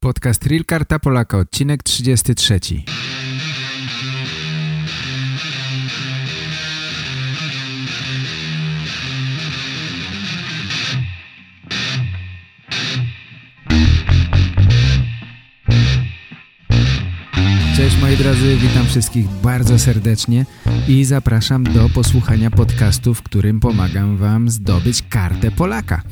Podcast Real Karta Polaka, odcinek 33. Cześć moi drodzy, witam wszystkich bardzo serdecznie i zapraszam do posłuchania podcastu, w którym pomagam wam zdobyć kartę Polaka.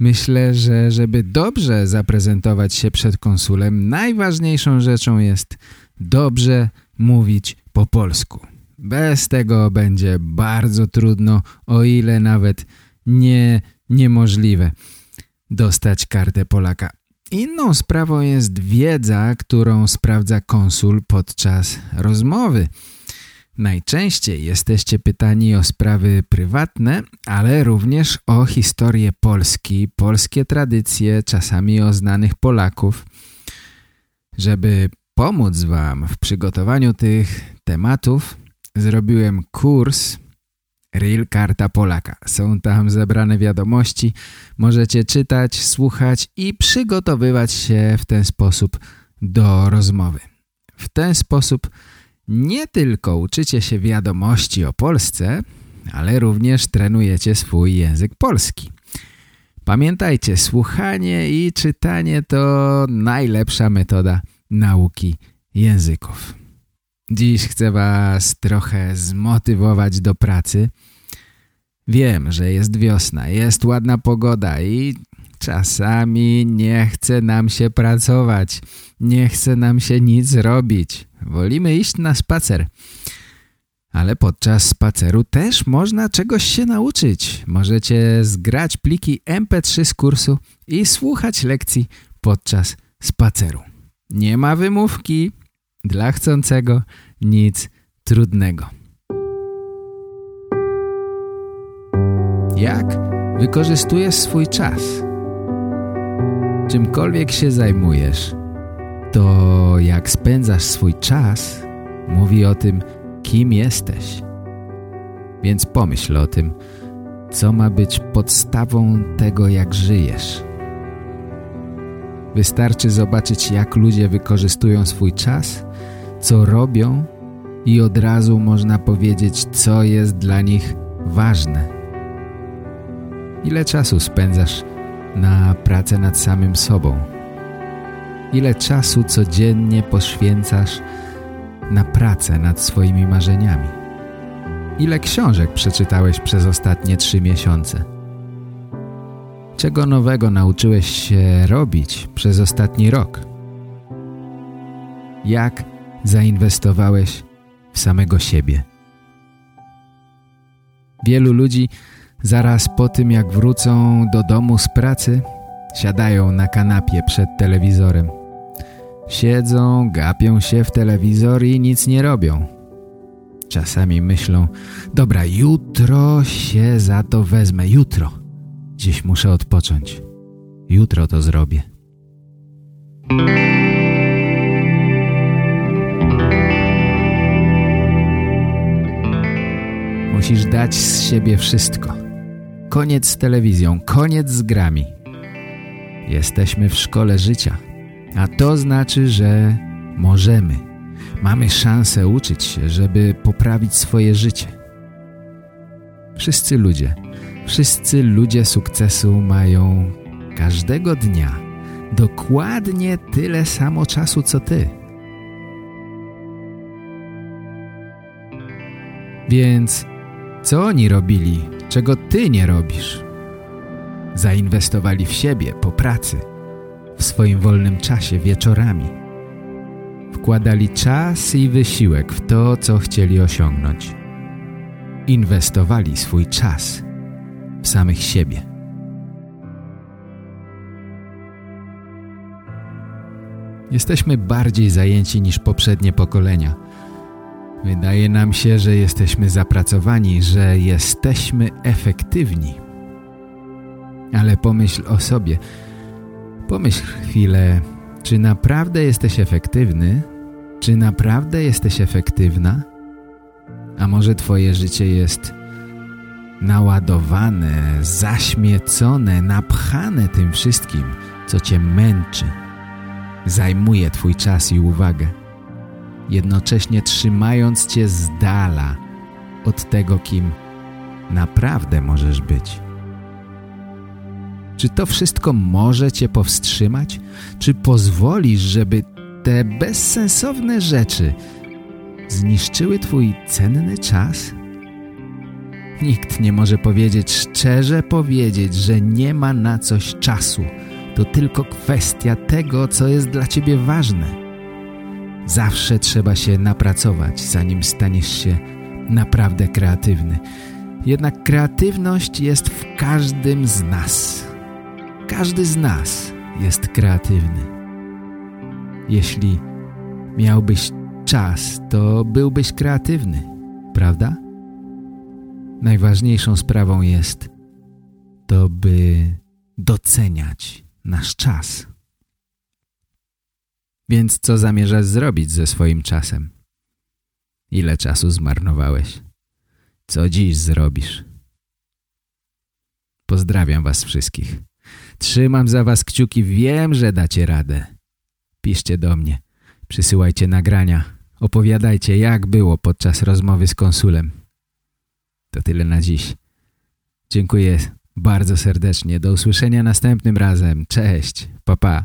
Myślę, że żeby dobrze zaprezentować się przed konsulem, najważniejszą rzeczą jest dobrze mówić po polsku. Bez tego będzie bardzo trudno, o ile nawet nie niemożliwe dostać kartę Polaka. Inną sprawą jest wiedza, którą sprawdza konsul podczas rozmowy. Najczęściej jesteście pytani o sprawy prywatne, ale również o historię Polski, polskie tradycje, czasami o znanych Polaków. Żeby pomóc Wam w przygotowaniu tych tematów, zrobiłem kurs Real Karta Polaka. Są tam zebrane wiadomości, możecie czytać, słuchać i przygotowywać się w ten sposób do rozmowy. W ten sposób nie tylko uczycie się wiadomości o Polsce, ale również trenujecie swój język polski. Pamiętajcie, słuchanie i czytanie to najlepsza metoda nauki języków. Dziś chcę Was trochę zmotywować do pracy. Wiem, że jest wiosna, jest ładna pogoda i czasami nie chce nam się pracować, nie chce nam się nic robić. Wolimy iść na spacer. Ale podczas spaceru też można czegoś się nauczyć. Możecie zgrać pliki MP3 z kursu i słuchać lekcji podczas spaceru. Nie ma wymówki. Dla chcącego nic trudnego. Jak wykorzystujesz swój czas? Czymkolwiek się zajmujesz, to jak spędzasz swój czas, mówi o tym, kim jesteś. Więc pomyśl o tym, co ma być podstawą tego, jak żyjesz. Wystarczy zobaczyć, jak ludzie wykorzystują swój czas, co robią i od razu można powiedzieć, co jest dla nich ważne. Ile czasu spędzasz na pracę nad samym sobą? Ile czasu codziennie poświęcasz na pracę nad swoimi marzeniami? Ile książek przeczytałeś przez ostatnie trzy miesiące? Czego nowego nauczyłeś się robić przez ostatni rok? Jak zainwestowałeś w samego siebie? Wielu ludzi zaraz po tym jak wrócą do domu z pracy siadają na kanapie przed telewizorem Siedzą, gapią się w telewizor i nic nie robią. Czasami myślą, dobra, jutro się za to wezmę, jutro. Dziś muszę odpocząć. Jutro to zrobię. Musisz dać z siebie wszystko. Koniec z telewizją, koniec z grami. Jesteśmy w szkole życia. A to znaczy, że możemy. Mamy szansę uczyć się, żeby poprawić swoje życie. Wszyscy ludzie, wszyscy ludzie sukcesu mają każdego dnia dokładnie tyle samo czasu, co ty. Więc co oni robili, czego ty nie robisz? Zainwestowali w siebie po pracy – w swoim wolnym czasie wieczorami. Wkładali czas i wysiłek w to, co chcieli osiągnąć. Inwestowali swój czas w samych siebie. Jesteśmy bardziej zajęci niż poprzednie pokolenia. Wydaje nam się, że jesteśmy zapracowani, że jesteśmy efektywni. Ale pomyśl o sobie – Pomyśl chwilę, czy naprawdę jesteś efektywny? Czy naprawdę jesteś efektywna? A może twoje życie jest naładowane, zaśmiecone, napchane tym wszystkim, co cię męczy, zajmuje twój czas i uwagę, jednocześnie trzymając cię z dala od tego, kim naprawdę możesz być. Czy to wszystko może cię powstrzymać? Czy pozwolisz, żeby te bezsensowne rzeczy zniszczyły twój cenny czas? Nikt nie może powiedzieć, szczerze powiedzieć, że nie ma na coś czasu. To tylko kwestia tego, co jest dla ciebie ważne. Zawsze trzeba się napracować, zanim staniesz się naprawdę kreatywny. Jednak kreatywność jest w każdym z nas. Każdy z nas jest kreatywny. Jeśli miałbyś czas, to byłbyś kreatywny, prawda? Najważniejszą sprawą jest to, by doceniać nasz czas. Więc co zamierzasz zrobić ze swoim czasem? Ile czasu zmarnowałeś? Co dziś zrobisz? Pozdrawiam was wszystkich. Trzymam za was kciuki, wiem, że dacie radę. Piszcie do mnie, przysyłajcie nagrania, opowiadajcie jak było podczas rozmowy z konsulem. To tyle na dziś. Dziękuję bardzo serdecznie. Do usłyszenia następnym razem. Cześć. Pa, pa.